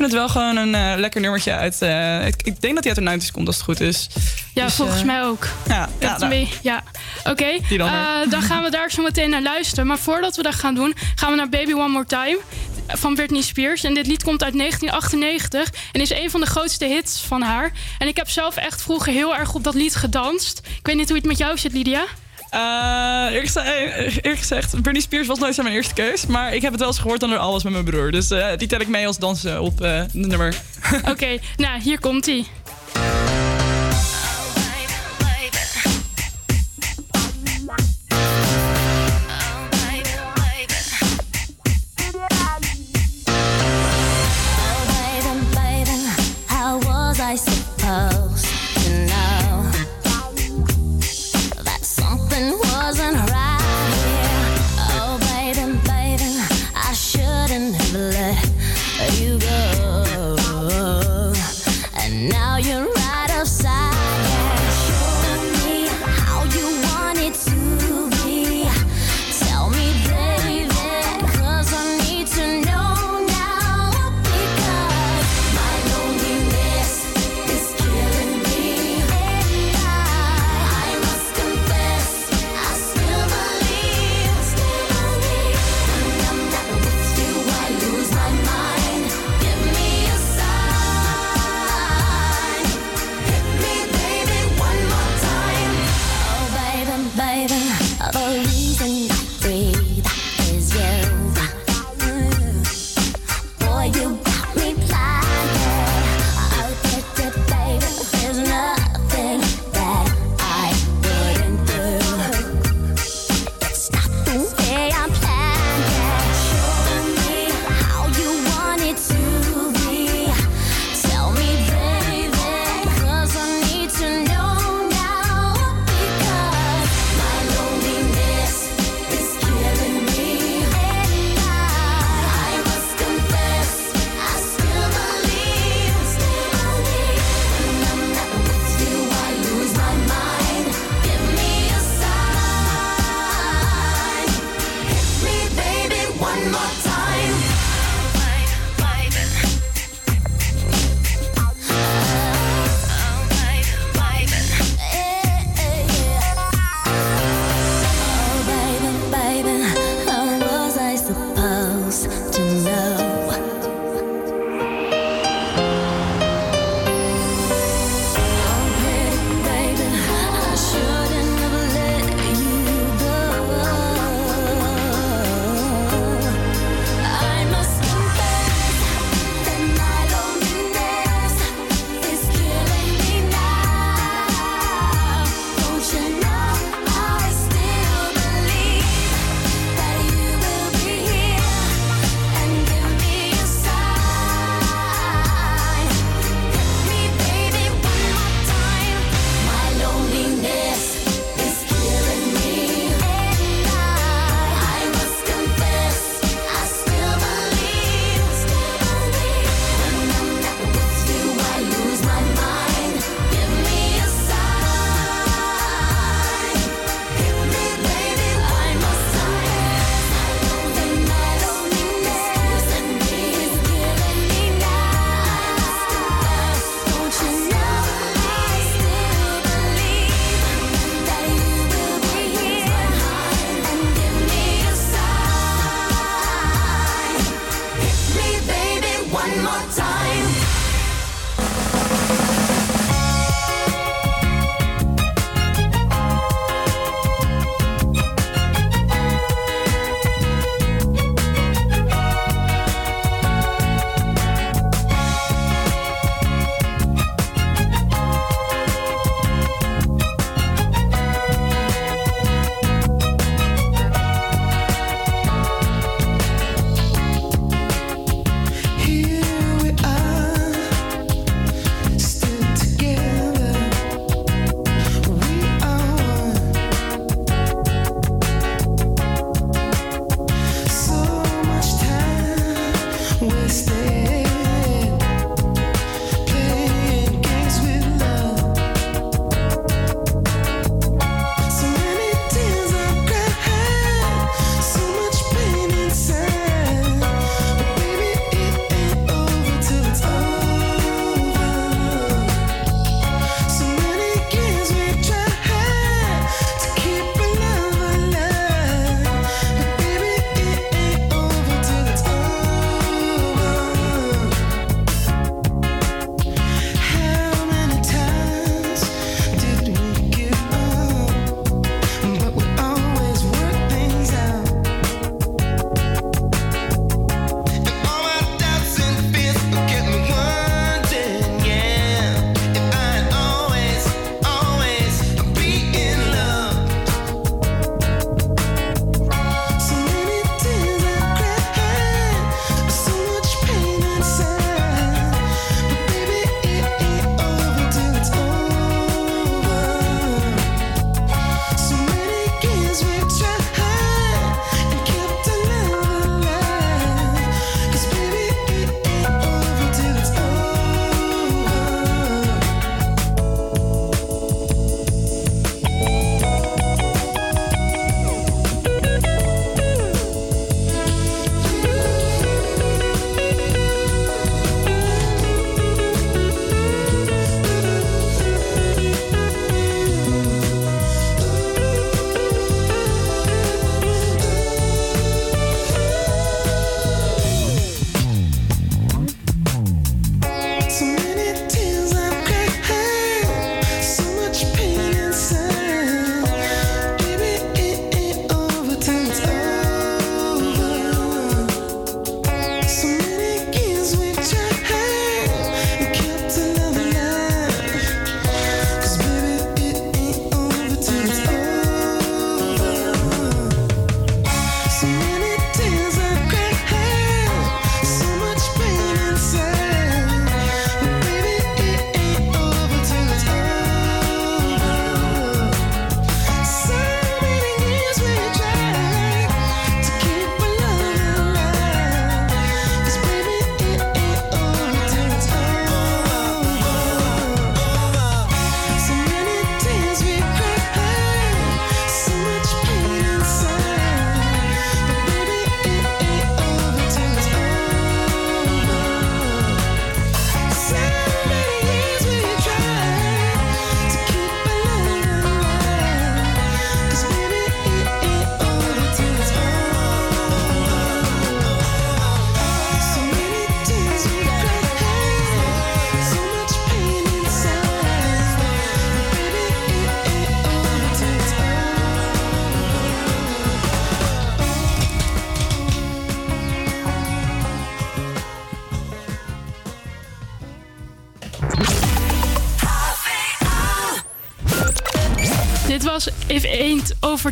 vind het wel gewoon een eh, lekker nummertje uit. Eh, ik, denk dat hij uit de 90's komt als het goed is. Ja, dus, volgens eh, mij ook. Ja, ja, ja. oké. Dan gaan we daar zo meteen naar luisteren. Maar voordat we dat gaan doen, gaan we naar Baby One More Time van Britney Spears. En dit lied komt uit 1998 en is een van de grootste hits van haar. En ik heb zelf echt vroeger heel erg op dat lied gedanst. Ik weet niet hoe het met jou zit, Lydia. Uh, eerlijk, gezegd, Bernie Spears was nooit zijn mijn eerste keus. Maar ik heb het wel eens gehoord aan alles met mijn broer. Dus eh, die tel ik mee als dansen op nummer. Oké, nou hier komt hij.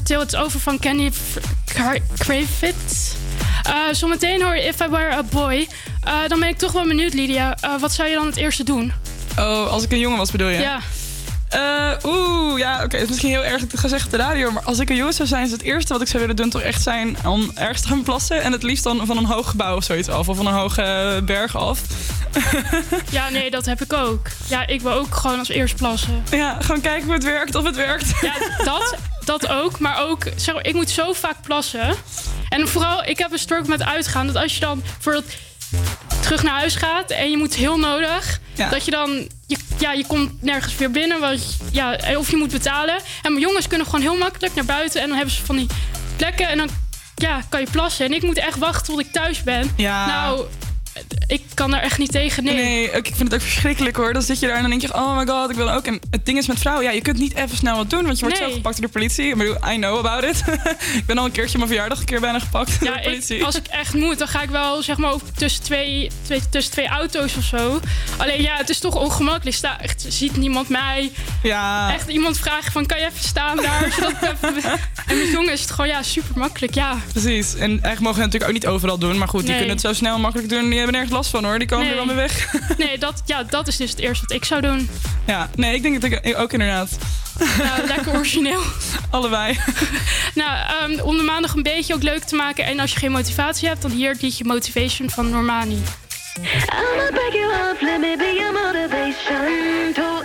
If Ain't Over van Kenny Kravitz. Eh, zometeen hoor je If I Were A Boy. Eh, dan ben ik toch wel benieuwd, Lydia. Eh, wat zou je dan het eerste doen? Oh, als ik een jongen was bedoel je? Ja. Eh, Oeh, ja, oké. Het is misschien heel erg gezegd op de radio. Maar als ik een jongen zou zijn, is het eerste wat ik zou willen doen toch echt zijn om ergens te gaan plassen. En het liefst dan van een hoog gebouw of zoiets af. Of van een hoge berg af. ja, nee, dat heb ik ook. Ja, ik wil ook gewoon als eerst plassen. Ja, gewoon kijken hoe het werkt, of het werkt. Ja, dat, dat ook. Maar ook, zeg maar, ik moet zo vaak plassen. En vooral, ik heb een struggle met uitgaan. Dat als je dan bijvoorbeeld terug naar huis gaat en je moet heel nodig... Ja. dat je dan... Je, ja, je komt nergens weer binnen. Want, ja, of je moet betalen. En mijn jongens kunnen gewoon heel makkelijk naar buiten. En dan hebben ze van die plekken. En dan ja, kan je plassen. En ik moet echt wachten tot ik thuis ben. Ja. Nou, ik kan daar echt niet tegen. Nee. Nee, ik vind het ook verschrikkelijk hoor. Dan zit je daar en dan denk je, oh my god, ik wil ook. En het ding is met vrouwen, ja, je kunt niet even snel wat doen, want je wordt Nee. zo gepakt door de politie. Ik bedoel, I know about it. ik ben al een keertje mijn verjaardag een keer bijna gepakt door Ja, de ik, politie. als ik echt moet, dan ga ik wel zeg maar tussen twee, twee, tussen twee auto's of zo. Alleen ja, het is toch ongemakkelijk. Sta, echt, ziet niemand mij. Ja, Echt iemand vragen van, kan je even staan daar? Zodat ik even- en met jongen is het gewoon ja, super makkelijk. Ja, precies. En eigenlijk mogen we het natuurlijk ook niet overal doen. Maar goed, die Nee. kunnen het zo snel makkelijk doen. Hebben nergens last van hoor. Die komen Nee. er wel mee weg. nee, dat, ja, dat is dus het eerste wat ik zou doen. ja, nee, ik denk dat ik ook inderdaad. Nou, lekker origineel. Allebei. Nou, ehm, om de maandag een beetje ook leuk te maken. En als je geen motivatie hebt, dan hier het liedje Motivation van Normani. I'ma break you off, let me be your motivation to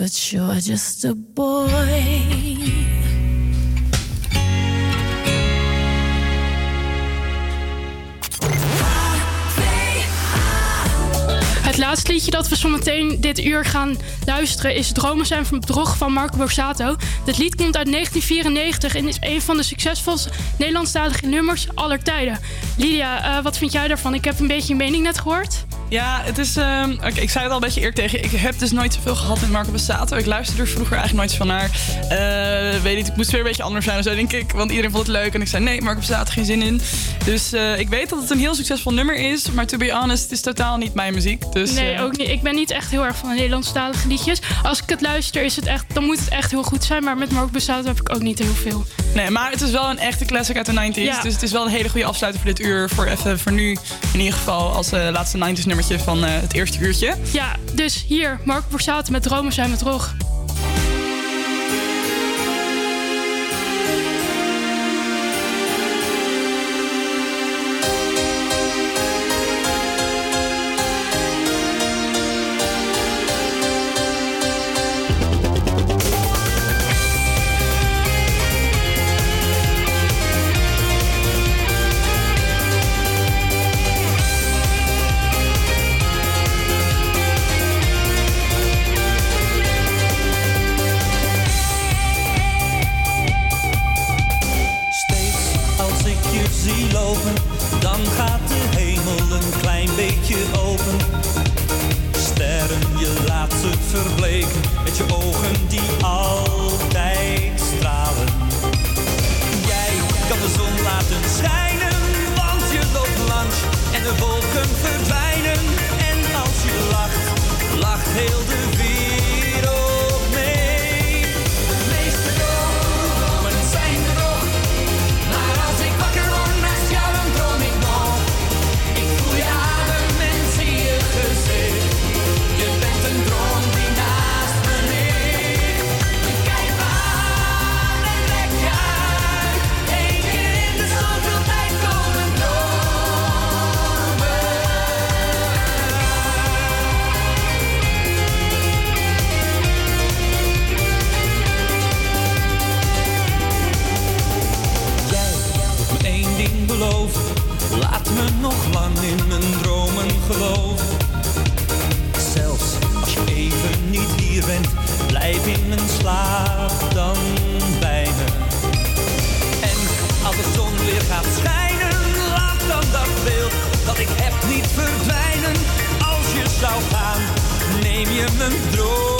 But you're just a boy. Het laatste liedje dat we zo meteen dit uur gaan luisteren is Dromen zijn van bedrog van Marco Borsato. Dit lied komt uit 1994 en is een van de succesvolste Nederlandstalige nummers aller tijden. Lydia, eh, wat vind jij daarvan? Ik heb een beetje je mening net gehoord. Ja, het is. ehm, oké, ik zei het al een beetje eerder tegen. Ik heb dus nooit zoveel gehad met Marco Bassato. Ik luisterde er vroeger eigenlijk nooit van naar. Eh, weet niet, ik moest weer een beetje anders zijn of zo, denk ik. Want iedereen vond het leuk. En ik zei: nee, Marco Bassato, geen zin in. Dus eh, ik weet dat het een heel succesvol nummer is. Maar to be honest, het is totaal niet mijn muziek. Dus, Nee, eh, ook niet. Ik ben niet echt heel erg van de Nederlandstalige liedjes. Als ik het luister, is het echt, dan moet het echt heel goed zijn. Maar met Marco Borsato heb ik ook niet heel veel. Nee, maar het is wel een echte classic uit de 90s. Ja. Dus het is wel een hele goede afsluiter voor dit uur. Voor even voor nu. In ieder geval als laatste 90s van eh, het eerste uurtje. Ja, dus hier, Marco Borsato met Dromen zijn met Rog. Zou gaan, neem je mijn dromen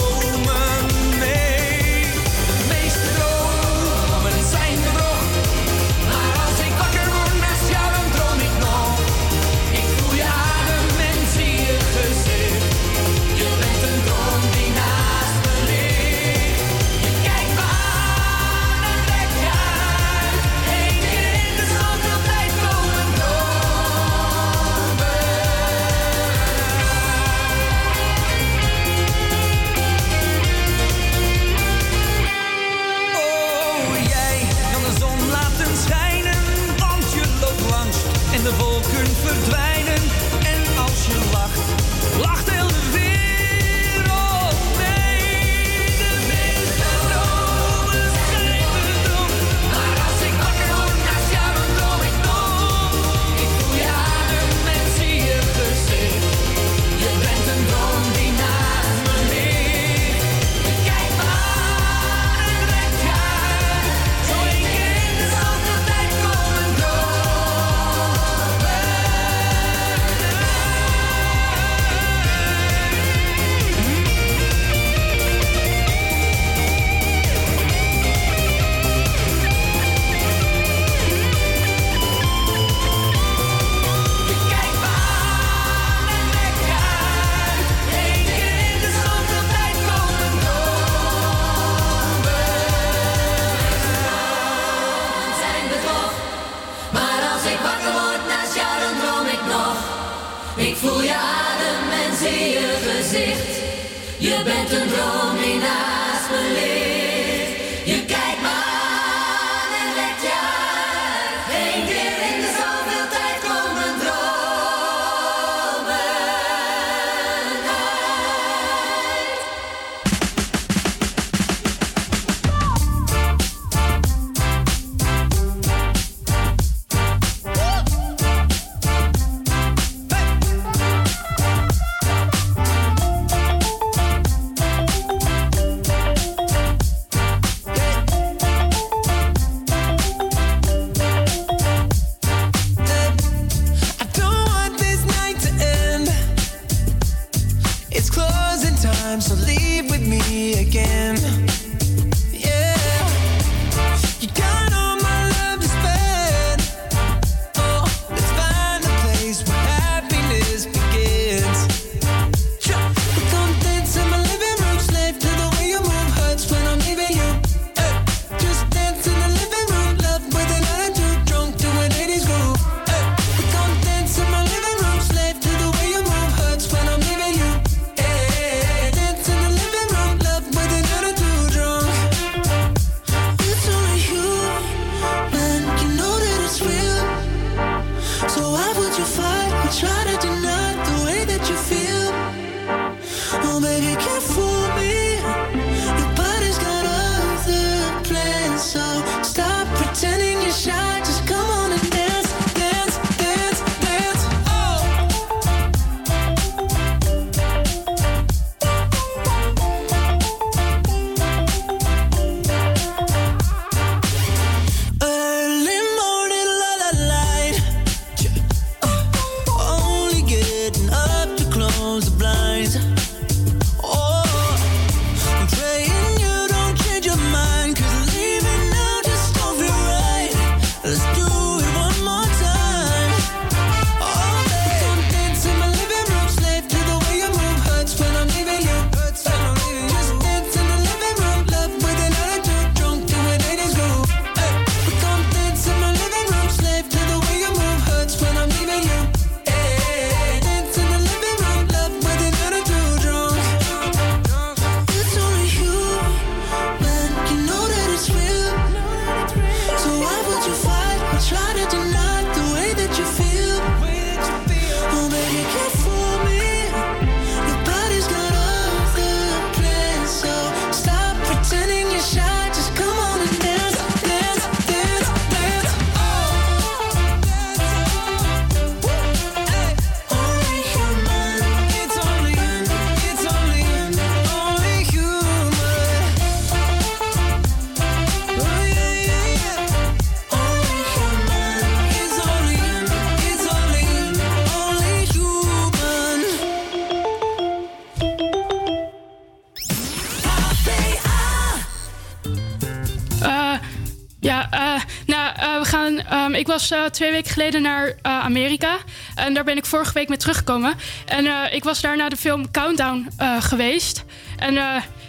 was eh, twee weken geleden naar eh, Amerika. En daar ben ik vorige week mee teruggekomen. En eh, ik was daar naar de film Countdown geweest. En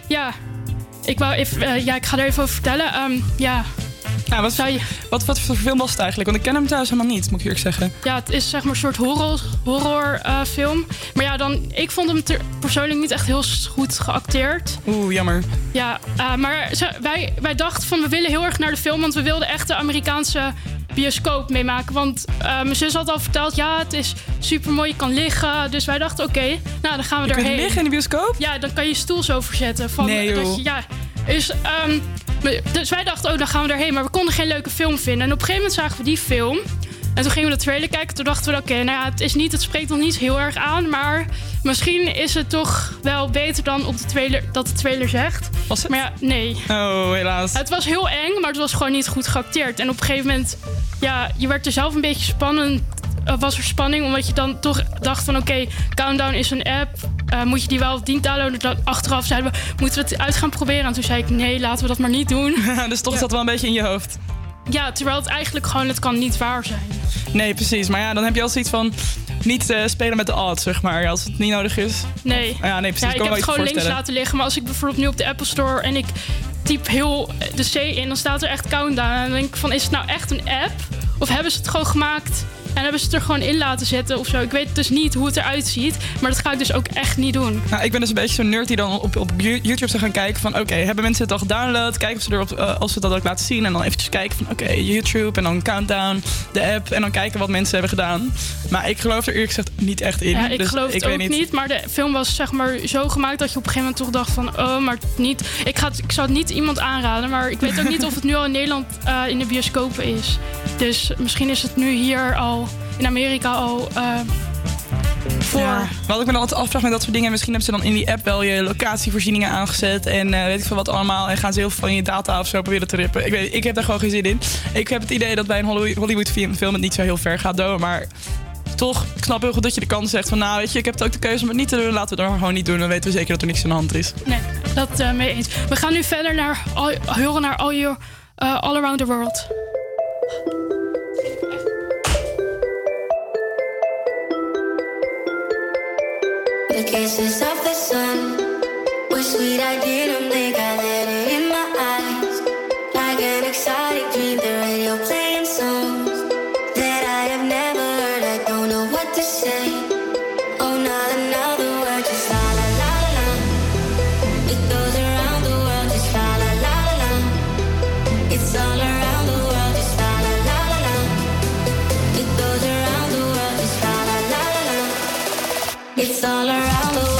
ja, ik, wou even, ja, ik ga er even over vertellen. Ehm, ja, Ja, wat, je, wat, wat voor film was het eigenlijk? Want ik ken hem thuis helemaal niet, moet ik eerlijk zeggen. ja, het is zeg maar een soort horror, horror film. Maar ja, dan, ik vond hem ter- persoonlijk niet echt heel goed geacteerd. Oeh, jammer. Ja, maar ze- wij, wij dachten van we willen heel erg naar de film, want we wilden echt de Amerikaanse bioscoop meemaken. Want eh, mijn zus had al verteld, ja, het is super mooi, je kan liggen. Dus wij dachten, oké, nou dan gaan we Je erheen. liggen in de bioscoop? Ja, dan kan je je stoel zo verzetten. Van, Nee, dat je- ja, dus, we- dus wij dachten, oh, dan gaan we erheen. Maar we konden geen leuke film vinden. En op een gegeven moment zagen we die film. En toen gingen we de trailer kijken. Toen dachten we, oké, nou ja, het, is niet, het spreekt nog niet heel erg aan. Maar misschien is het toch wel beter dan op de trailer, dat de trailer zegt. Was het? Maar ja, nee. Oh, helaas. Het was heel eng, maar het was gewoon niet goed geacteerd. En op een gegeven moment, ja, je werd er zelf een beetje spannend. eh, was er spanning, omdat je dan toch dacht van... oké, Countdown is een app, eh, moet je die wel of niet downloaden? Dan achteraf zeiden we, moeten we het uit gaan proberen? En toen zei ik, nee, laten we dat maar niet doen. dus toch Ja. zat wel een beetje in je hoofd. Ja, terwijl het eigenlijk gewoon, het kan niet waar zijn. Nee, precies. Maar ja, dan heb je al zoiets van... niet eh, spelen met de odds, zeg maar. Als het niet nodig is. Nee. Ah ja, nee, precies. Ja, ik kan heb het gewoon links laten liggen. Maar als ik bijvoorbeeld nu op de Apple Store en ik typ heel de C in, dan staat er echt countdown. En dan denk ik van, is het nou echt een app? Of hebben ze het gewoon gemaakt en hebben ze het er gewoon in laten zetten of zo? Ik weet dus niet hoe het eruit ziet. Maar dat ga ik dus ook echt niet doen. Nou, ik ben dus een beetje zo'n nerd die dan op, op YouTube zou gaan kijken van... oké, hebben mensen het al gedownload? Kijken of ze, erop, eh, als ze dat ook laten zien. En dan eventjes kijken van oké, YouTube en dan Countdown, de app. En dan kijken wat mensen hebben gedaan. Maar ik geloof er eerlijk gezegd niet echt in. Ja, ik Dus geloof het ook niet. Maar de film was zeg maar zo gemaakt dat je op een gegeven moment toch dacht van... oh, maar niet. Ik, ga het, ik zou het niet iemand aanraden. Maar ik weet ook niet of het nu al in Nederland eh, in de bioscopen is. Dus misschien is het nu hier al, in Amerika al... eh, voor. Ja. Wat ik me dan altijd afvraag met dat soort dingen... misschien hebben ze dan in die app wel je locatievoorzieningen aangezet... en eh, weet ik veel wat allemaal... en gaan ze heel veel van je data of zo proberen te rippen. Ik, weet, ik heb daar gewoon geen zin in. Ik heb het idee dat bij een Hollywood- film het niet zo heel ver gaat doen... maar toch, ik snap heel goed dat je de kans zegt van... nou, weet je, ik heb het ook de keuze om het niet te doen... laten we het gewoon niet doen, dan weten we zeker dat er niks aan de hand is. Nee, dat eh mee eens. We gaan nu verder naar horen naar All, your, all Around the World. The It's all around the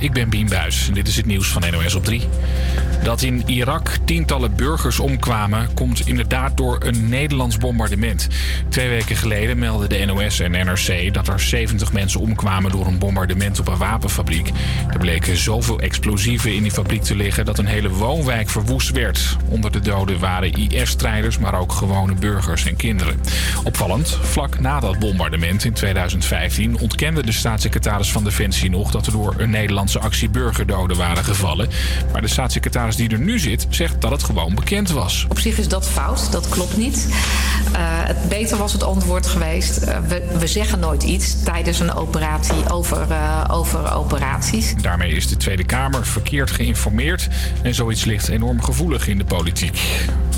Ik ben Bien Buis en dit is het nieuws van NOS op 3. Dat in Irak tientallen burgers omkwamen, komt inderdaad door een Nederlands bombardement. Twee weken geleden meldden de NOS en NRC dat er 70 mensen omkwamen door een bombardement op een wapenfabriek. Er bleken zoveel explosieven in die fabriek te liggen dat een hele woonwijk verwoest werd. Onder de doden waren IS-strijders, maar ook gewone burgers en kinderen. Opvallend, vlak na dat bombardement in 2015 ontkende de staatssecretaris van Defensie nog dat er door een Nederlandse actie burgerdoden waren gevallen. Maar de staatssecretaris die er nu zit, zegt dat het gewoon bekend was. Op zich is dat fout, dat klopt niet. Eh, het beter was het antwoord geweest. eh, we, we zeggen nooit iets tijdens een operatie over, eh, over operaties. Daarmee is de Tweede Kamer verkeerd geïnformeerd en zoiets ligt enorm gevoelig in de politiek.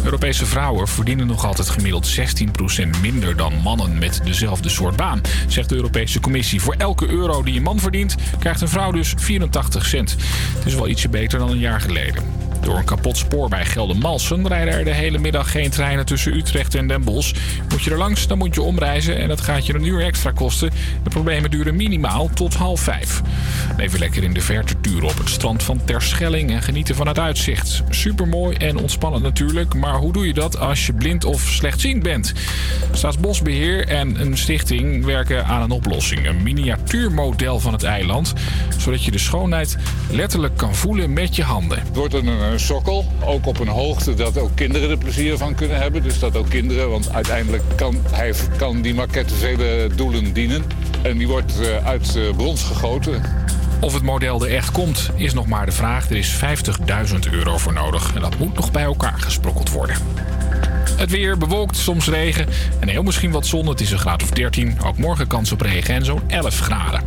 Europese vrouwen verdienen nog altijd gemiddeld 16% minder dan mannen met dezelfde soort baan, zegt de Europese Commissie. Voor elke euro die een man verdient, krijgt een vrouw dus 84 cent. Het is wel ietsje beter dan een jaar geleden. Door een kapot spoor bij Geldermalsen rijden er de hele middag geen treinen tussen Utrecht en Den Bosch. Moet je er langs, dan moet je omreizen en dat gaat je een uur extra kosten. De problemen duren minimaal tot half vijf. Even lekker in de verte turen op het strand van Terschelling en genieten van het uitzicht. Supermooi en ontspannend natuurlijk, maar hoe doe je dat als je blind of slechtziend bent? Staatsbosbeheer en een stichting werken aan een oplossing. Een miniatuurmodel van het eiland, zodat je de schoonheid letterlijk kan voelen met je handen. Het wordt een, een sokkel, ook op een hoogte dat ook kinderen er plezier van kunnen hebben. Dus dat ook kinderen, want uiteindelijk kan, hij, kan die maquette vele doelen dienen. En die wordt eh, uit eh, brons gegoten. Of het model er echt komt, is nog maar de vraag. Er is 50.000 euro voor nodig en dat moet nog bij elkaar gesprokkeld worden. Het weer bewolkt, soms regen en heel misschien wat zon. Het is een graad of 13. Ook morgen kans op regen en zo'n 11 graden.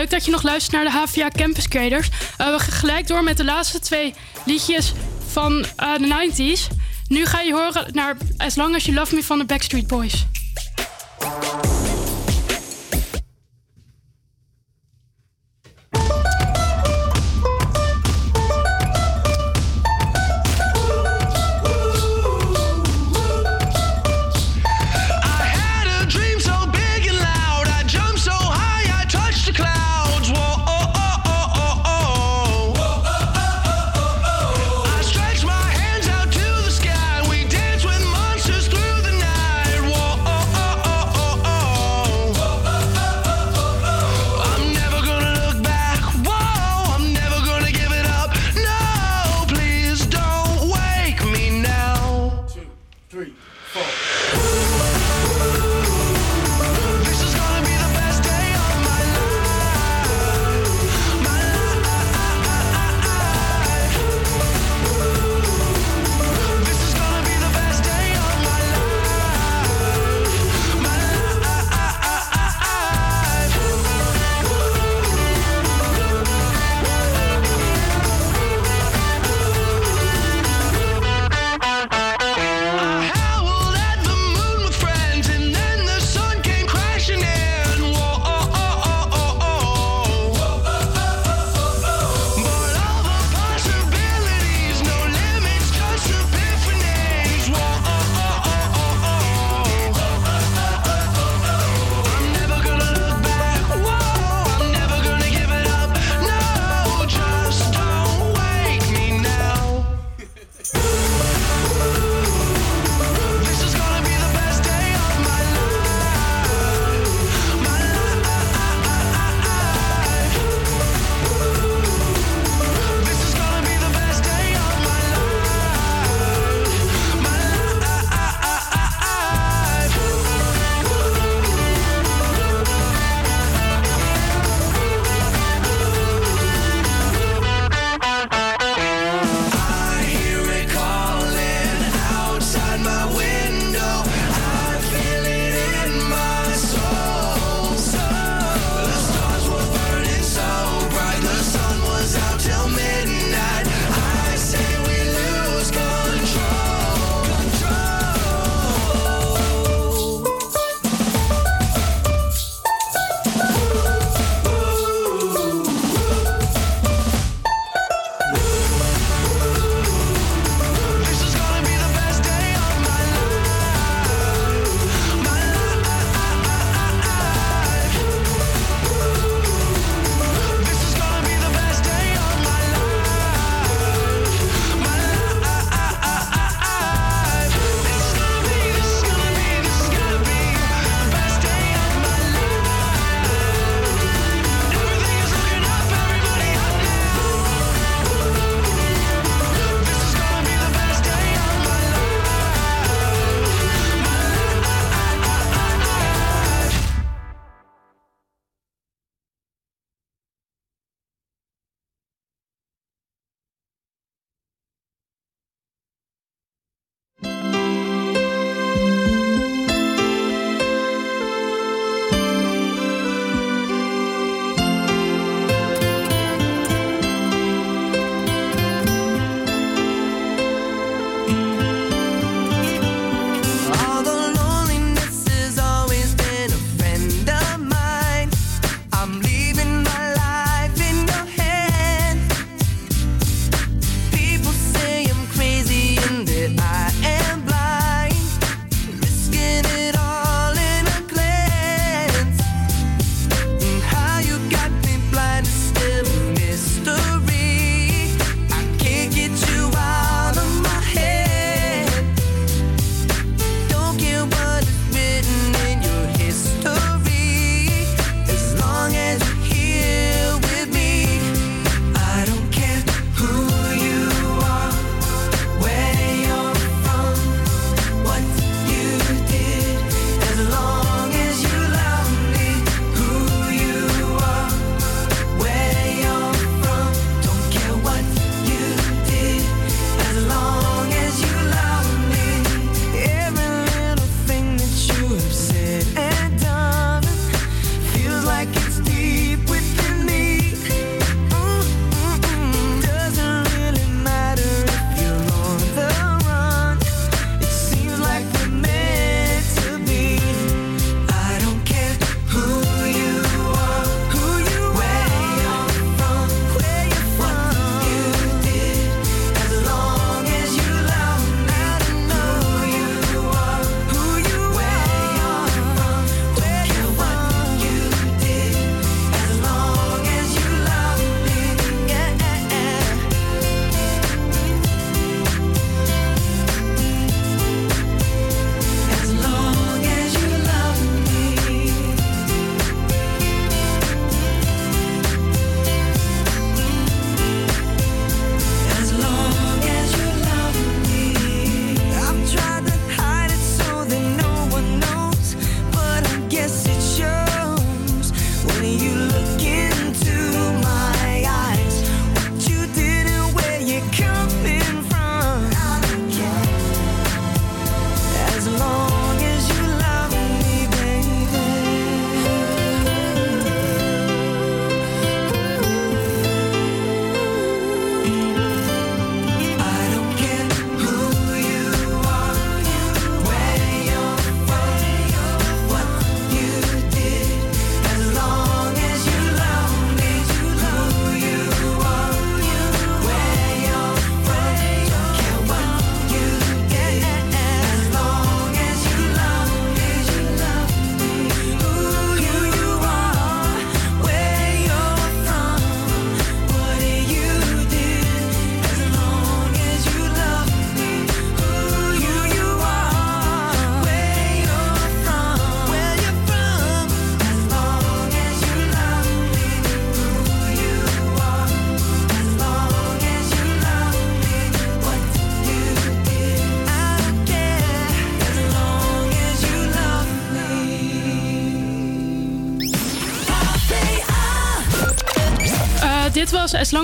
Leuk dat je nog luistert naar de HVA Campus Creators. Eh, we gaan gelijk door met de laatste twee liedjes van eh, de 90s. Nu ga je horen naar As Long As You Love Me van de Backstreet Boys.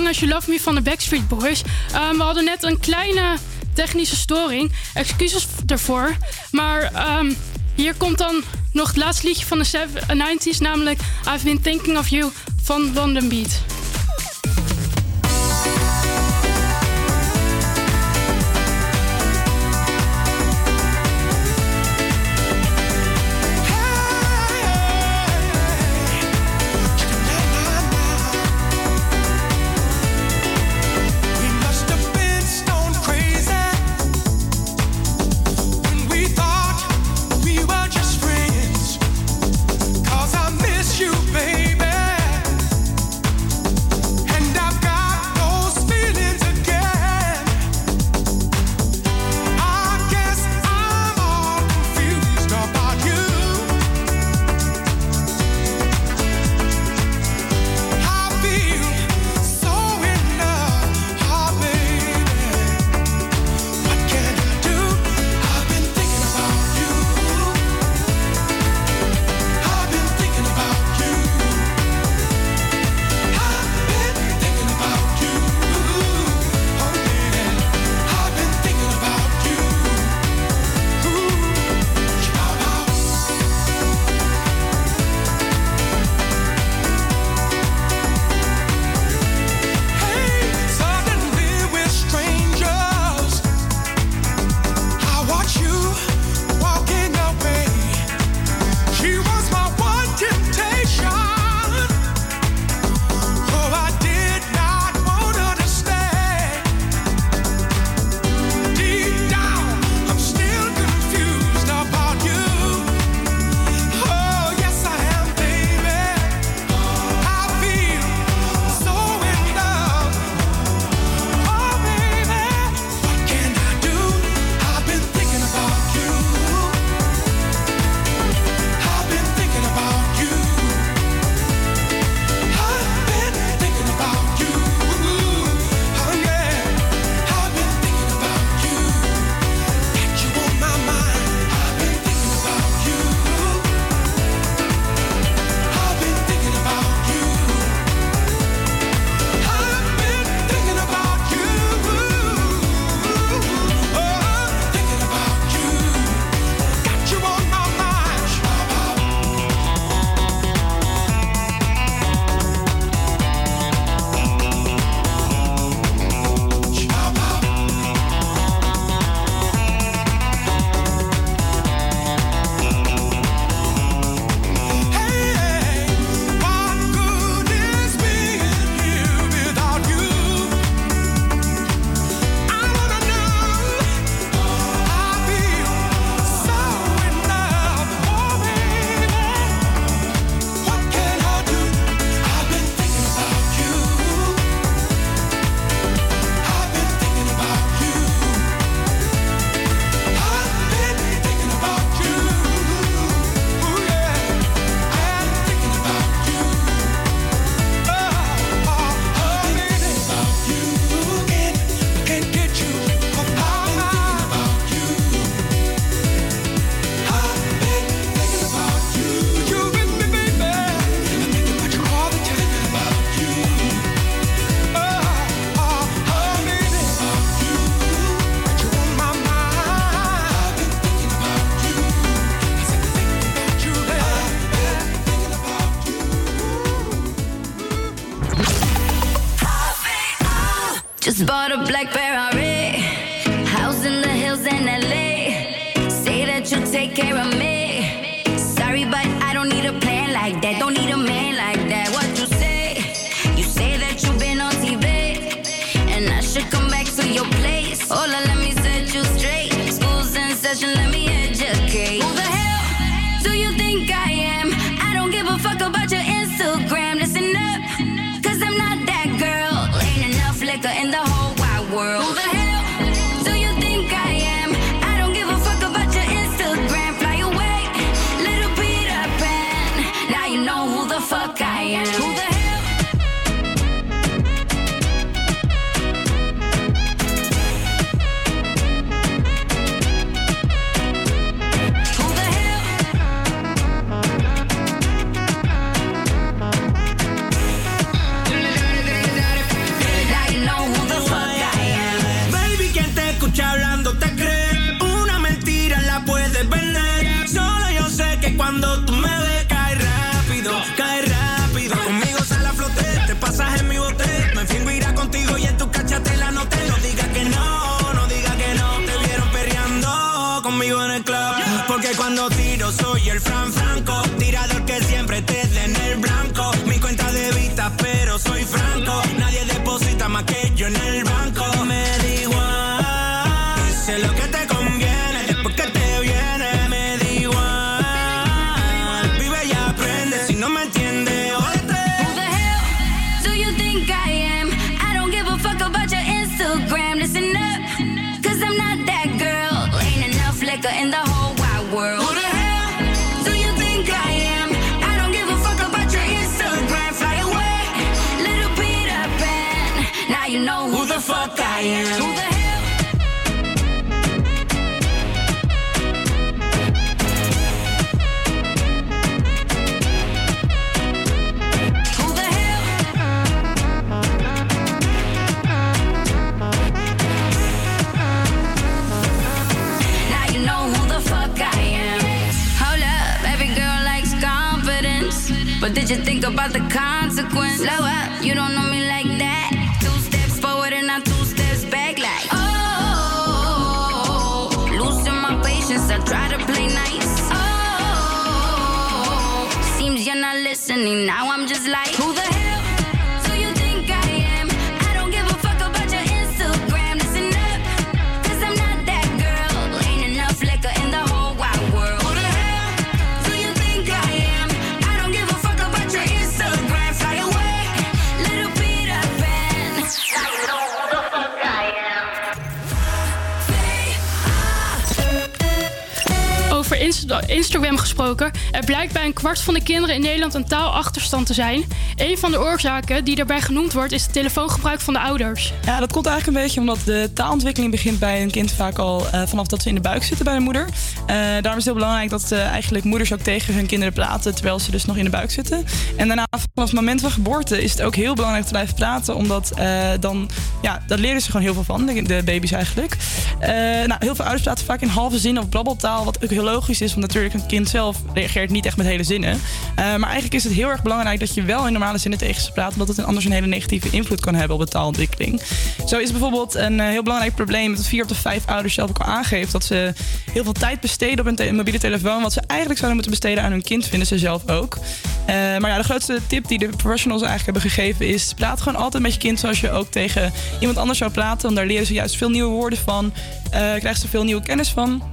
als You Love Me van de Backstreet Boys. Ehm, we hadden net een kleine technische storing. Excuses daarvoor. Maar ehm, hier komt dan nog het laatste liedje van de 90s, namelijk I've Been Thinking of You van London Beat. black Ferrari, house in the hills in LA. Say that you'll take care of me. Sorry, but I don't need a plan like that. Don't need a man. Think about the consequence? Slow up, you don't know Instagram gesproken. Er blijkt bij een kwart van de kinderen in Nederland een taalachterstand te zijn. Een van de oorzaken die daarbij genoemd wordt is het telefoongebruik van de ouders. Ja, dat komt eigenlijk een beetje omdat de taalontwikkeling begint bij een kind vaak al eh, vanaf dat ze in de buik zitten bij de moeder. Eh, daarom is het heel belangrijk dat eh, eigenlijk moeders ook tegen hun kinderen praten terwijl ze dus nog in de buik zitten. En daarna vanaf het moment van geboorte is het ook heel belangrijk te blijven praten, omdat dan, ja, daar leren ze gewoon heel veel van, de, de baby's eigenlijk. Nou, heel veel ouders praten vaak in halve zin of blabbeltaal, wat ook heel logisch is, natuurlijk een kind zelf reageert niet echt met hele zinnen. Eh, maar eigenlijk is het heel erg belangrijk dat je wel in normale zinnen tegen ze praat, omdat het anders een hele negatieve invloed kan hebben op de taalontwikkeling. Zo is bijvoorbeeld een eh, heel belangrijk probleem dat vier op de vijf ouders zelf ook al aangeeft dat ze heel veel tijd besteden op te- mobiele telefoon, wat ze eigenlijk zouden moeten besteden aan hun kind, vinden ze zelf ook. Eh, maar ja, de grootste tip die de professionals eigenlijk hebben gegeven is: praat gewoon altijd met je kind zoals je ook tegen iemand anders zou praten, want daar leren ze juist veel nieuwe woorden van, krijgen ze veel nieuwe kennis van.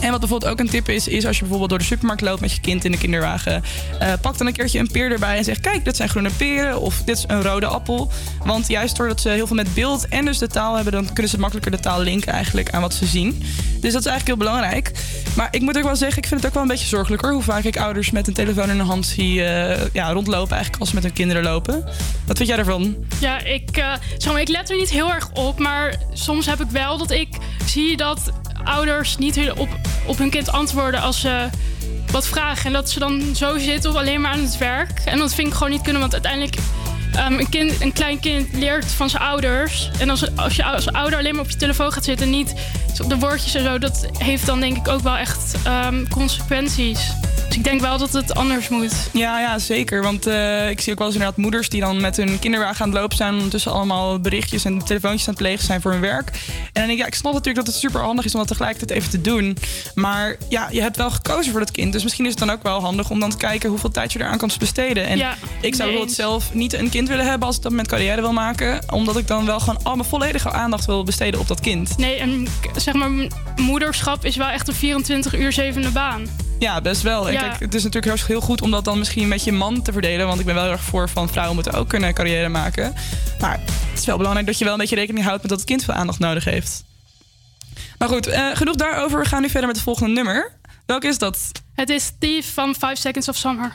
En wat bijvoorbeeld ook een tip is, is als je bijvoorbeeld door de supermarkt loopt met je kind in de kinderwagen, eh, pak dan een keertje een peer erbij en zeg: Kijk, dit zijn groene peren of dit is een rode appel. Want juist doordat ze heel veel met beeld en dus de taal hebben, dan kunnen ze makkelijker de taal linken eigenlijk aan wat ze zien. Dus dat is eigenlijk heel belangrijk. Maar ik moet ook wel zeggen, ik vind het ook wel een beetje zorgelijker hoe vaak ik ouders met een telefoon in de hand zie eh, ja, rondlopen, eigenlijk als ze met hun kinderen lopen. Wat vind jij daarvan? Ja, ik, maar, ik let er niet heel erg op. Maar soms heb ik wel dat ik zie dat ouders niet heel op, op hun kind antwoorden als ze wat vragen. En dat ze dan zo zitten of alleen maar aan het werk. En dat vind ik gewoon niet kunnen, want uiteindelijk... ehm, een, kind, een klein kind leert van zijn ouders. En als, als je als ouder alleen maar op je telefoon gaat zitten... en niet op de woordjes en zo... dat heeft dan denk ik ook wel echt ehm, consequenties. Dus ik denk wel dat het anders moet. Ja, ja zeker. Want eh, ik zie ook wel eens inderdaad moeders die dan met hun kinderwagen aan het lopen zijn. Ondertussen allemaal berichtjes en telefoontjes aan het plegen zijn voor hun werk. En dan denk ik, ja, ik snap natuurlijk dat het super handig is om dat tegelijkertijd even te doen. Maar ja, je hebt wel gekozen voor dat kind. Dus misschien is het dan ook wel handig om dan te kijken hoeveel tijd je eraan kan besteden. En Ja, ik zou bijvoorbeeld eens. zelf niet een kind willen hebben als ik dat met carrière wil maken. Omdat ik dan wel gewoon al mijn volledige aandacht wil besteden op dat kind. Nee, en zeg maar, moederschap is wel echt een 24 uur zevende baan. Ja, best wel. En Ja. kijk, het is natuurlijk heel, goed om dat dan misschien met je man te verdelen. Want ik ben wel heel erg voor van vrouwen moeten ook kunnen carrière maken. Maar het is wel belangrijk dat je wel een beetje rekening houdt met dat het kind veel aandacht nodig heeft. Maar goed, eh, genoeg daarover. We gaan nu verder met het volgende nummer. Welke is dat? Het is Steve van 5 Seconds of Summer.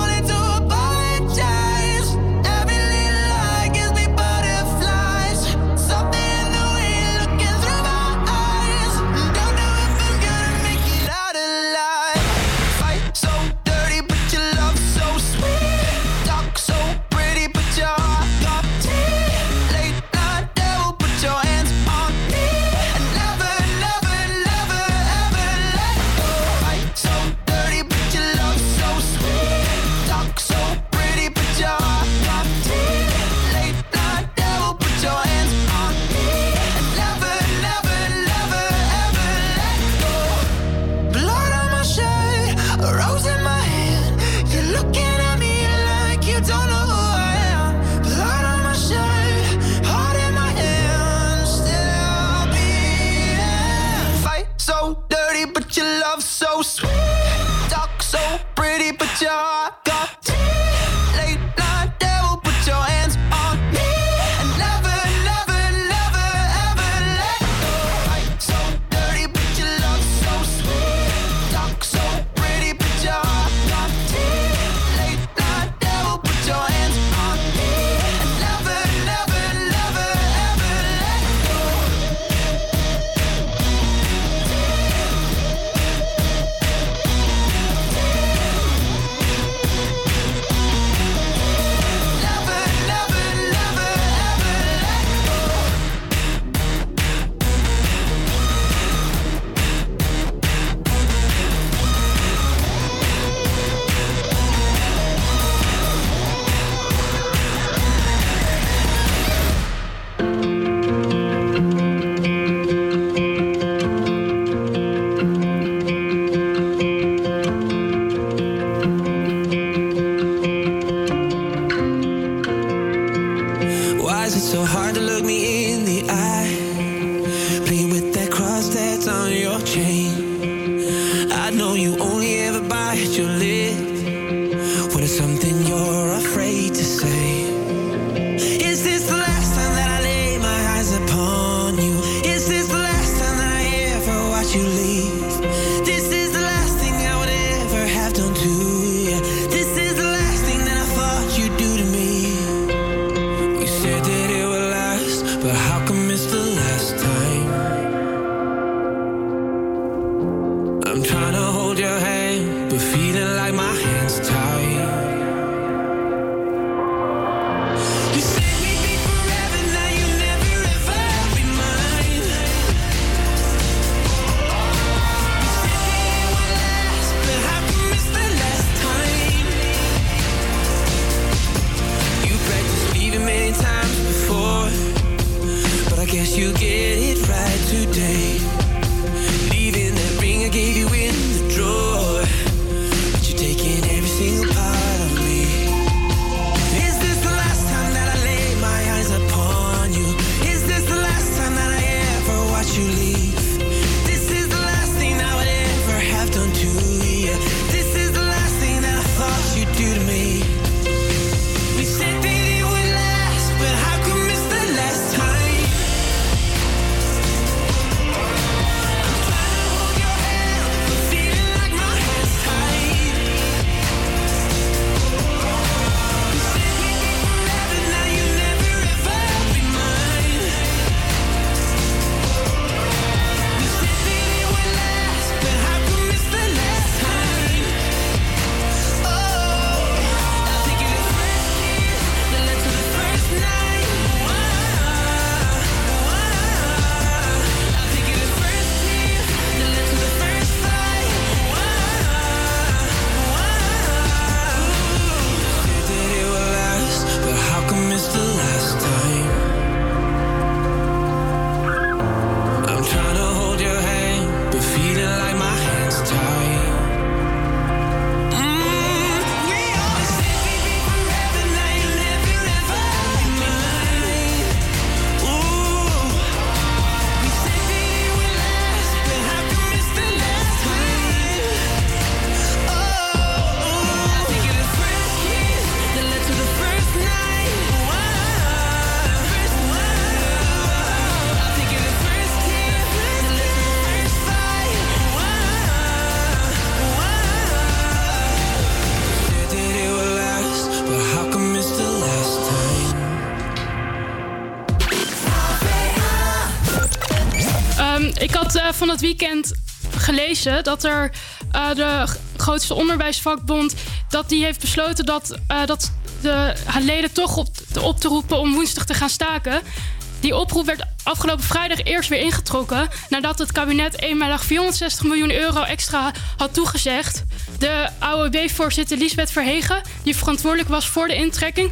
Bye. Weekend gelezen dat er eh, de grootste onderwijsvakbond... dat die heeft besloten dat, eh, dat de leden toch op, op te roepen om woensdag te gaan staken. Die oproep werd afgelopen vrijdag eerst weer ingetrokken... nadat het kabinet eenmalig 460 miljoen euro extra had toegezegd. De AOB-voorzitter Lisbeth Verhegen, die verantwoordelijk was voor de intrekking...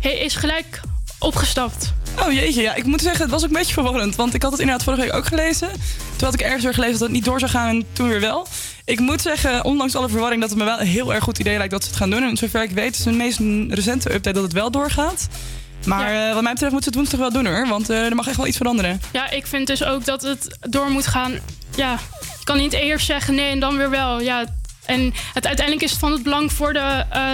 is gelijk opgestapt. Oh jeetje, ja, ik moet zeggen, het was ook een beetje verwarrend. Want ik had het inderdaad vorige week ook gelezen. Toen had ik ergens weer gelezen dat het niet door zou gaan en toen weer wel. Ik moet zeggen, ondanks alle verwarring, dat het me wel een heel erg goed idee lijkt dat ze het gaan doen. En zover ik weet is de meest recente update dat het wel doorgaat. Maar eh, wat mij betreft moeten ze het woensdag wel doen hoor. Want eh, er mag echt wel iets veranderen. Ja, ik vind dus ook dat het door moet gaan. Ja, je kan niet eerst zeggen nee en dan weer wel. Ja, en het, uiteindelijk is het van het belang voor de, eh,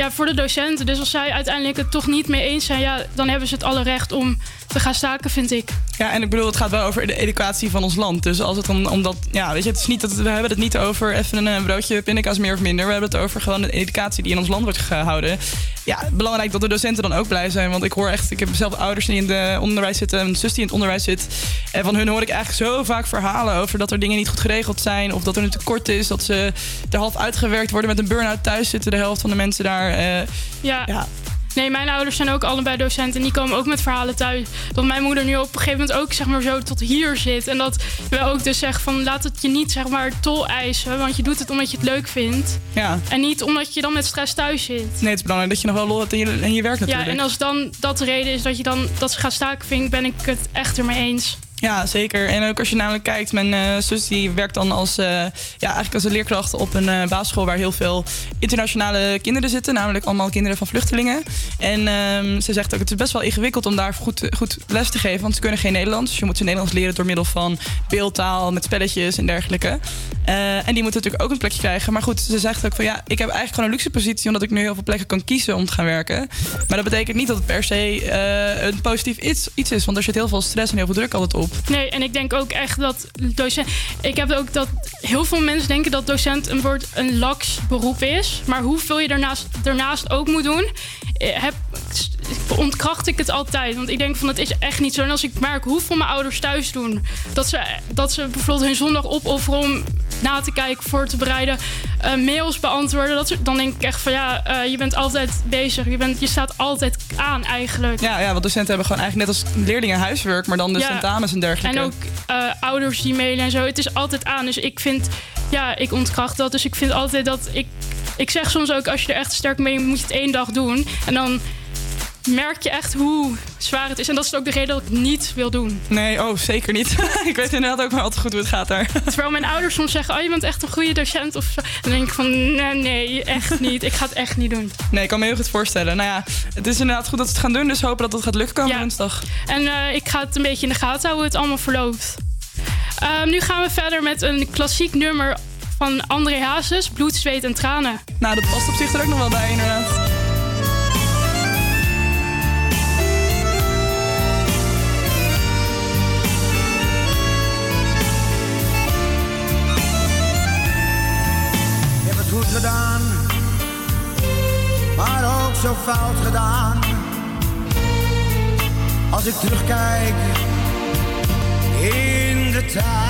ja, voor de docenten. Dus als zij uiteindelijk het toch niet mee eens zijn, ja, dan hebben ze het alle recht om te gaan staken, vind ik. Ja, en ik bedoel, het gaat wel over de educatie van ons land. Dus als het dan omdat, ja, weet je, het is niet dat we hebben het niet over even een eh, broodje pindakaas meer of minder. We hebben het over gewoon de educatie die in ons land wordt gehouden. Ja, belangrijk dat de docenten dan ook blij zijn. Want ik hoor echt, ik heb zelf ouders die in het onderwijs zitten, een zus die in het onderwijs zit. En van hun hoor ik eigenlijk zo vaak verhalen over dat er dingen niet goed geregeld zijn. Of dat er een tekort is, dat ze er half uitgewerkt worden met een burn-out thuis zitten. De helft van de mensen daar. eh, Ja. Nee, mijn ouders zijn ook allebei docenten. En die komen ook met verhalen thuis. Dat mijn moeder nu op een gegeven moment ook zeg maar, zo tot hier zit. En dat we ook dus zeggen van laat het je niet zeg maar, tol eisen. Want je doet het omdat je het leuk vindt. ja. En niet omdat je dan met stress thuis zit. Nee, het is belangrijk dat je nog wel lol hebt in je, in je werk natuurlijk. Ja, en als dan dat de reden is dat je dan dat ze gaat staken, vind ik, ben ik het echt ermee eens. Ja, zeker. En ook als je namelijk kijkt, mijn eh, zus die werkt dan als, eh, ja, eigenlijk als een leerkracht op een eh, basisschool waar heel veel internationale kinderen zitten, namelijk allemaal kinderen van vluchtelingen. En ehm, ze zegt ook, het is best wel ingewikkeld om daar goed, goed les te geven, want ze kunnen geen Nederlands. Dus je moet ze Nederlands leren door middel van beeldtaal, met spelletjes en dergelijke. En die moeten natuurlijk ook een plekje krijgen. Maar goed, ze zegt ook van ja, ik heb eigenlijk gewoon een luxe positie, omdat ik nu heel veel plekken kan kiezen om te gaan werken. Maar dat betekent niet dat het per se een positief iets, iets is, want er zit heel veel stress en heel veel druk altijd op. Nee, en ik denk ook echt dat docent. Ik heb ook dat heel veel mensen denken dat docent een woord een laks beroep is. Maar hoeveel je daarnaast, daarnaast ook moet doen, eh, heb, ontkracht ik het altijd. Want ik denk van het is echt niet zo. En als ik merk hoeveel mijn ouders thuis doen, dat ze, dat ze bijvoorbeeld hun zondag opofferen om na te kijken, voor te bereiden, eh, mails beantwoorden. Dat, soort- dan denk ik echt van ja, eh, je bent altijd bezig. Je, bent, je staat altijd aan eigenlijk. Ja, ja, want docenten hebben gewoon eigenlijk net als leerlingen huiswerk, maar dan de Ja. tentamens en dergelijke. En ook eh, ouders die mailen en zo. Het is altijd aan. Dus ik vind, ja, ik ontkracht dat. Dus ik vind altijd dat ik. Ik zeg soms ook, als je er echt sterk mee moet je het één dag doen. En dan merk je echt hoe zwaar het is. En dat is ook de reden dat ik het niet wil doen. Nee, oh, zeker niet. ik weet inderdaad ook maar altijd goed hoe het gaat daar. Terwijl mijn ouders soms zeggen, oh, je bent echt een goede docent of zo. Dan denk ik van, nee, nee, echt niet. Ik ga het echt niet doen. Nee, ik kan me heel goed voorstellen. Nou ja, het is inderdaad goed dat ze het gaan doen, dus hopen dat het gaat lukken komende woensdag. En eh, ik ga het een beetje in de gaten houden hoe het allemaal verloopt. Ehm, nu gaan we verder met een klassiek nummer van André Hazes, Bloed, Zweet en Tranen. Nou, dat past op zich er ook nog wel bij, inderdaad. Zo fout gedaan. Als ik terugkijk in de tijd.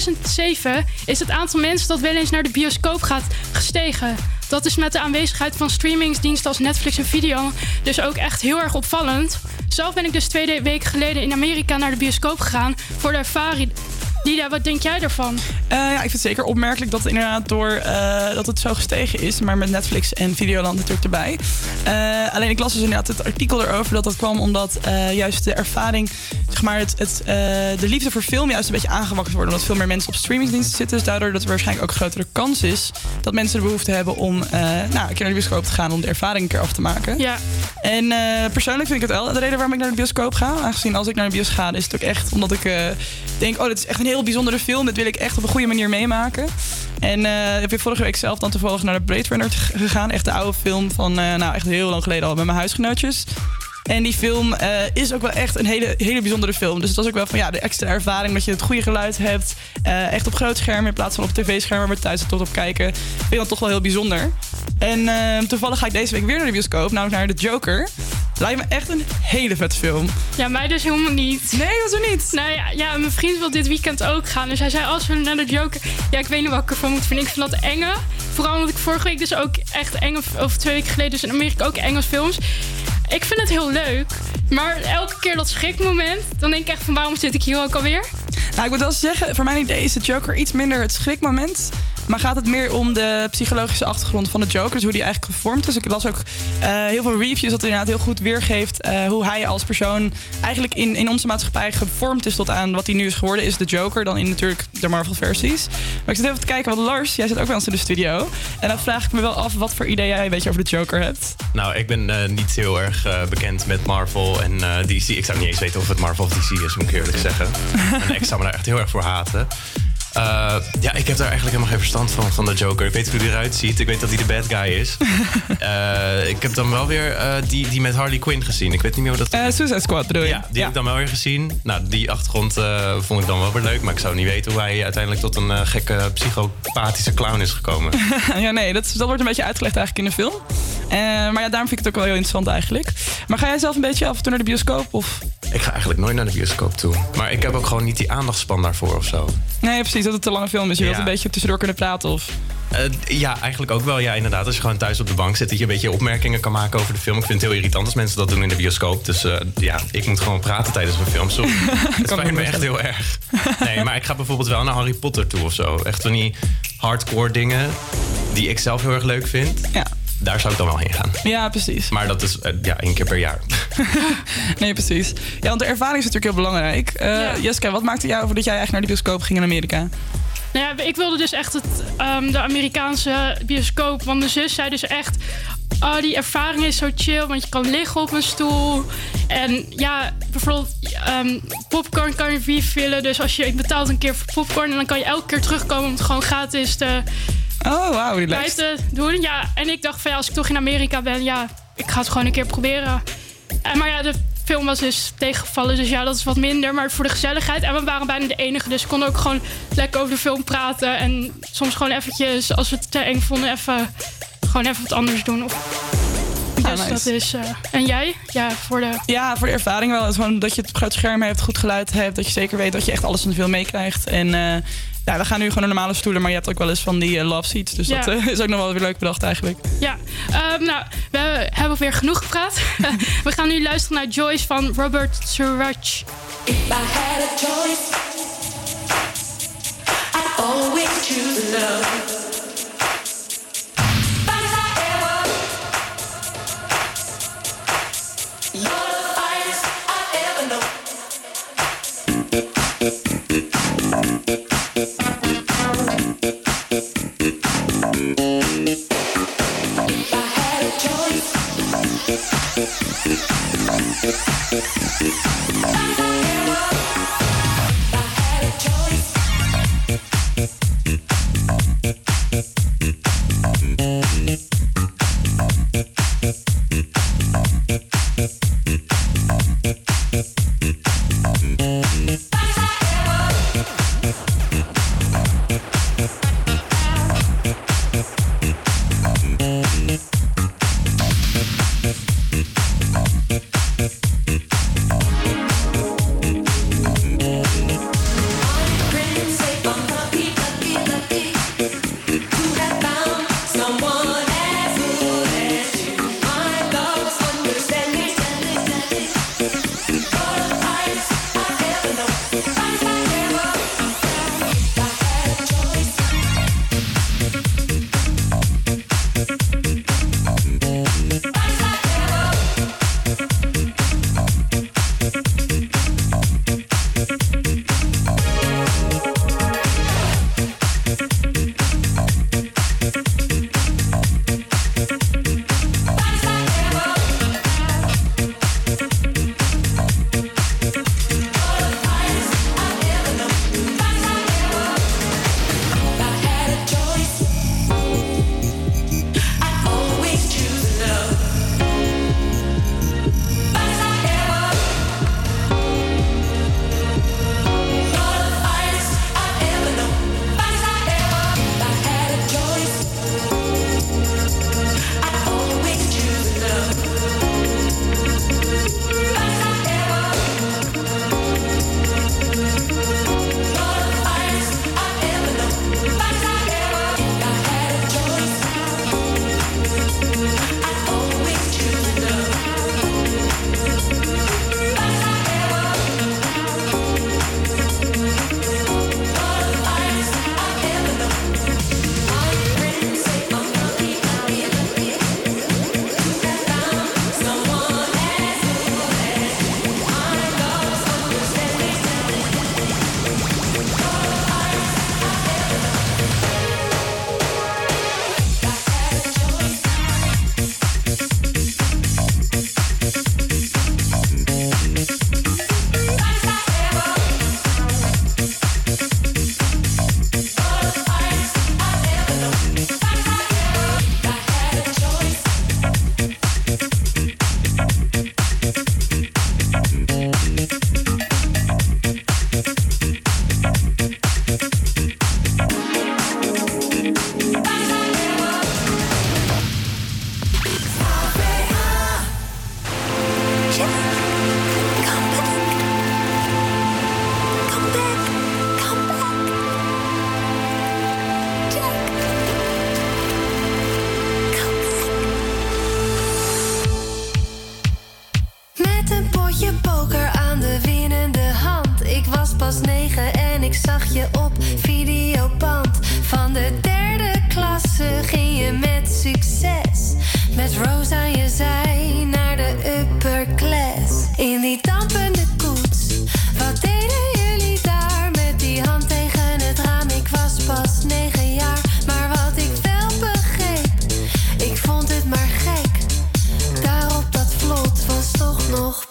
2007 is het aantal mensen dat wel eens naar de bioscoop gaat gestegen. Dat is met de aanwezigheid van streamingsdiensten als Netflix en Video dus ook echt heel erg opvallend. Zelf ben ik dus twee weken geleden in Amerika naar de bioscoop gegaan voor de Lida, wat denk jij daarvan? Eh, ja, ik vind het zeker opmerkelijk dat het inderdaad door eh, dat het zo gestegen is. Maar met Netflix en Videoland natuurlijk erbij. Eh, alleen ik las dus inderdaad het artikel erover dat dat kwam omdat juist de ervaring, zeg maar, het, het, de liefde voor film juist een beetje aangewakkerd wordt. Omdat veel meer mensen op streamingsdiensten zitten. Dus daardoor dat er waarschijnlijk ook een grotere kans is dat mensen de behoefte hebben om nou, een keer naar de bioscoop te gaan om de ervaring een keer af te maken. Ja. En persoonlijk vind ik het wel de reden waarom ik naar de bioscoop ga. Aangezien als ik naar de bios ga, is het ook echt omdat ik denk: oh, dit is echt een heel bijzondere film. Dit wil ik echt op een goede manier meemaken. En eh heb je vorige week zelf dan toevallig naar de Blade Runner gegaan. Echt de oude film van, eh, nou echt heel lang geleden al met mijn huisgenootjes. En die film eh, is ook wel echt een hele, hele bijzondere film. Dus het was ook wel van ja, de extra ervaring dat je het goede geluid hebt. echt op groot scherm in plaats van op tv-scherm waar we thuis tot op kijken. Vind ik dat toch wel heel bijzonder. En toevallig ga ik deze week weer naar de bioscoop, namelijk naar The Joker. Lijkt me echt een hele vette film. Ja, mij dus helemaal niet. Nee, dat is niet. Nou ja, ja, mijn vriend wil dit weekend ook gaan. Dus hij zei, als we naar de Joker... Ja, ik weet niet wat ik ervan moet vinden. Ik vind dat enge. Vooral omdat ik vorige week dus ook echt enge... Of twee weken geleden dus in Amerika ook Engels films. Ik vind het heel leuk. Maar elke keer dat schrikmoment... Dan denk ik echt van, waarom zit ik hier ook alweer? Nou, ik moet wel zeggen, voor mijn idee is de Joker iets minder het schrikmoment. Maar gaat het meer om de psychologische achtergrond van de Joker. Dus hoe die eigenlijk gevormd is. Ik las ook eh, heel veel reviews dat hij inderdaad heel goed weergeeft... eh, hoe hij als persoon eigenlijk in, in onze maatschappij gevormd is... tot aan wat hij nu is geworden, is de Joker. Dan in natuurlijk de Marvel-versies. Maar ik zit even te kijken, want Lars, jij zit ook bij ons in de studio. En dan vraag ik me wel af wat voor idee jij een beetje over de Joker hebt. Nou, ik ben eh, niet heel erg bekend met Marvel en DC. Ik zou niet eens weten of het Marvel of DC is, moet ik eerlijk zeggen. en ik zou me daar echt heel erg voor haten. Eh, ja, ik heb daar eigenlijk helemaal geen verstand van, van de Joker. Ik weet hoe hij eruit ziet. Ik weet dat hij de bad guy is. Eh, ik heb dan wel weer eh, die, die met Harley Quinn gezien. Ik weet niet meer hoe dat... Eh Suicide Squad bedoel je? Ja, die heb ik dan wel weer gezien. Nou, die achtergrond vond ik dan wel weer leuk. Maar ik zou niet weten hoe hij uiteindelijk tot een gekke psychopathische clown is gekomen. ja, nee, dat, dat wordt een beetje uitgelegd eigenlijk in de film. Maar ja, daarom vind ik het ook wel heel interessant eigenlijk. Maar ga jij zelf een beetje af en toe naar de bioscoop? Of? Ik ga eigenlijk nooit naar de bioscoop toe. Maar ik heb ook gewoon niet die aandachtspan daarvoor of zo. Nee, precies, dat het te lange film is. Je wilt een beetje tussendoor kunnen praten. Of... Eh, ja, eigenlijk ook wel. Ja, inderdaad. Als je gewoon thuis op de bank zit, dat je een beetje opmerkingen kan maken over de film. Ik vind het heel irritant als mensen dat doen in de bioscoop. Dus eh, ja, ik moet gewoon praten tijdens mijn film. Sorry. Het spijt me echt heel erg. Nee, maar ik ga bijvoorbeeld wel naar Harry Potter toe of zo. Echt van die hardcore dingen die ik zelf heel erg leuk vind. Ja. Daar zou ik dan wel heen gaan. Ja, precies. Maar dat is eh, ja, één keer per jaar. Nee, precies. Ja, want de ervaring is natuurlijk heel belangrijk. Eh Jessica, wat maakte jou over dat jij eigenlijk naar de bioscoop ging in Amerika? Nou ja, ik wilde dus echt het, ehm, de Amerikaanse bioscoop. Want mijn zus zei dus echt... Oh, die ervaring is zo chill, want je kan liggen op een stoel. En ja, bijvoorbeeld ehm, popcorn kan je refillen. Dus als je betaalt een keer voor popcorn... en dan kan je elke keer terugkomen om het gewoon gratis te, Oh, wauw, relaxed. te doen. Ja, en ik dacht van ja, als ik toch in Amerika ben... ja, ik ga het gewoon een keer proberen. En, maar ja, de film was dus tegengevallen. Dus ja, dat is wat minder. Maar voor de gezelligheid. En we waren bijna de enige. Dus ik kon ook gewoon lekker over de film praten. En soms gewoon eventjes, als we het te eng vonden, even, gewoon even wat anders doen. Of, dus nice. dat is... eh, en jij? Ja, voor de... Ja, voor de ervaring wel. Het is gewoon dat je het op groot scherm hebt, goed geluid hebt. Dat je zeker weet dat je echt alles van de film meekrijgt. En eh, ja, we gaan nu gewoon naar normale stoelen. Maar je hebt ook wel eens van die eh, love seats. Dus Ja. dat eh, is ook nog wel weer leuk bedacht eigenlijk. Ja, ehm, nou, we hebben weer genoeg gepraat. we gaan nu luisteren naar Joyce van Robert Suraj. If I had a choice, I'd always choose love.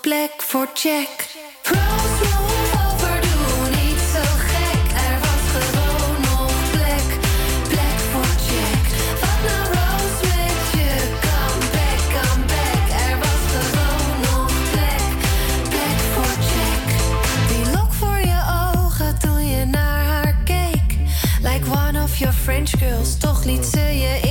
Black voor check. Vroeg vroeg overdoen, niet zo gek. Er was gewoon nog plek. Black voor check. Wat na Rose met je? Come back, come back. Er was gewoon nog plek. Black for check. Die look voor je ogen, toen je naar haar keek. Like one of your French girls, toch niet ze je?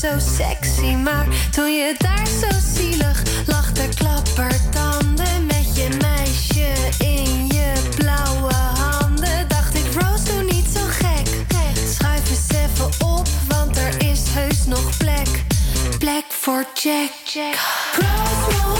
zo sexy, maar toen je daar zo zielig lag te klappertanden met je meisje in je blauwe handen, dacht ik Rose doe niet zo gek. Schuif eens even op, want er is heus nog plek, plek voor Jack. Jack. Rose,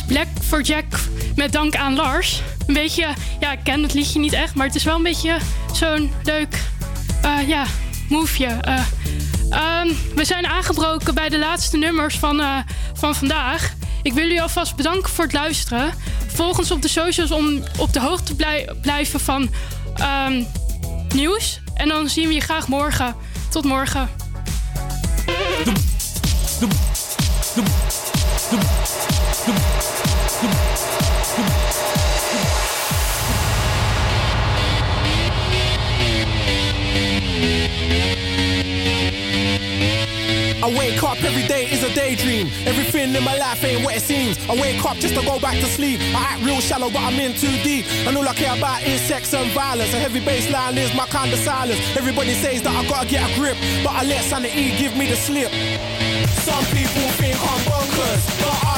Black for Jack met dank aan Lars. Een beetje, ja, ik ken het liedje niet echt, maar het is wel een beetje zo'n leuk, uh, ja, moveje. Eh, ehm, we zijn aangebroken bij de laatste nummers van, eh, van vandaag. Ik wil jullie alvast bedanken voor het luisteren. Volg ons op de socials om op de hoogte te blijven van ehm, nieuws. En dan zien we je graag morgen. Tot morgen. I wake up every day is a daydream. Everything in my life ain't what it seems. I wake up just to go back to sleep. I act real shallow, but I'm in too deep. And all I care about is sex and violence. A heavy baseline is my kind of silence. Everybody says that I gotta get a grip, but I let sanity give me the slip. Some people think I'm bonkers, but I